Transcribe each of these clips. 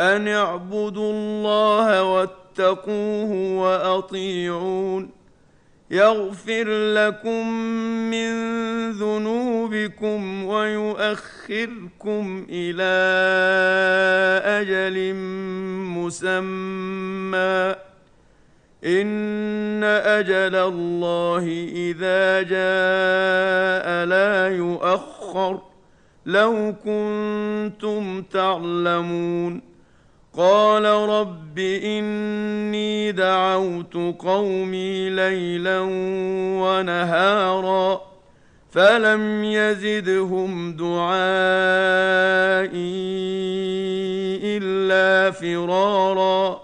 أن اعبدوا الله واتقوه وأطيعون. يغفر لكم من ذنوبكم ويؤخركم إلى أجل مسمى. إن أجل الله إذا جاء لا يؤخر. لو كنتم تعلمون. قال رب إني دعوت قومي ليلا ونهارا فلم يزدهم دعائي إلا فرارا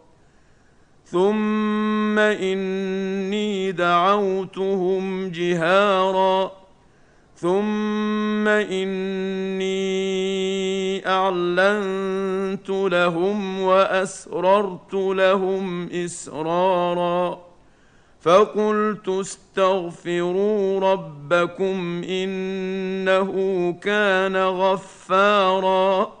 ثم اني دعوتهم جهارا ثم اني اعلنت لهم واسررت لهم اسرارا فقلت استغفروا ربكم انه كان غفارا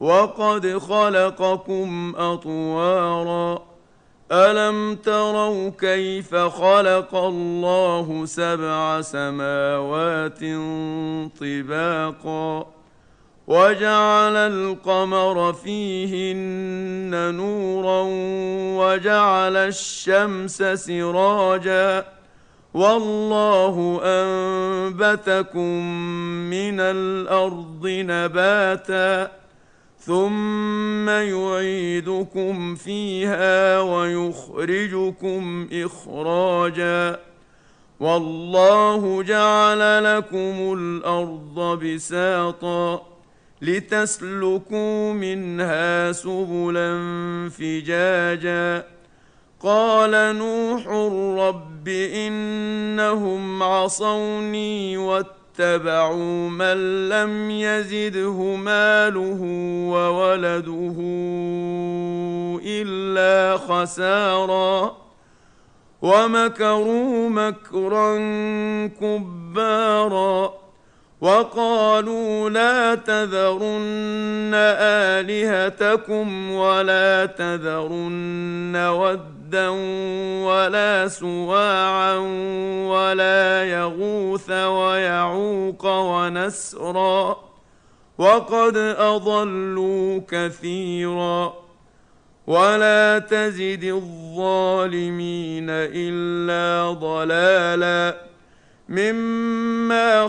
وقد خلقكم أطوارا. ألم تروا كيف خلق الله سبع سماوات طباقا؟ وجعل القمر فيهن نورا وجعل الشمس سراجا. والله أنبتكم من الأرض نباتا. ثم يعيدكم فيها ويخرجكم اخراجا والله جعل لكم الأرض بساطا لتسلكوا منها سبلا فجاجا قال نوح رب انهم عصوني واتقوا اتبعوا من لم يزده ماله وولده إلا خسارا ومكروا مكرا كبارا وقالوا لا تذرن آلهتكم ولا تذرن ود ودا ولا سواعا ولا يغوث ويعوق ونسرا وقد اضلوا كثيرا ولا تزد الظالمين الا ضلالا مما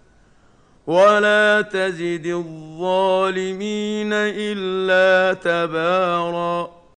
ولا تزد الظالمين إلا تباراً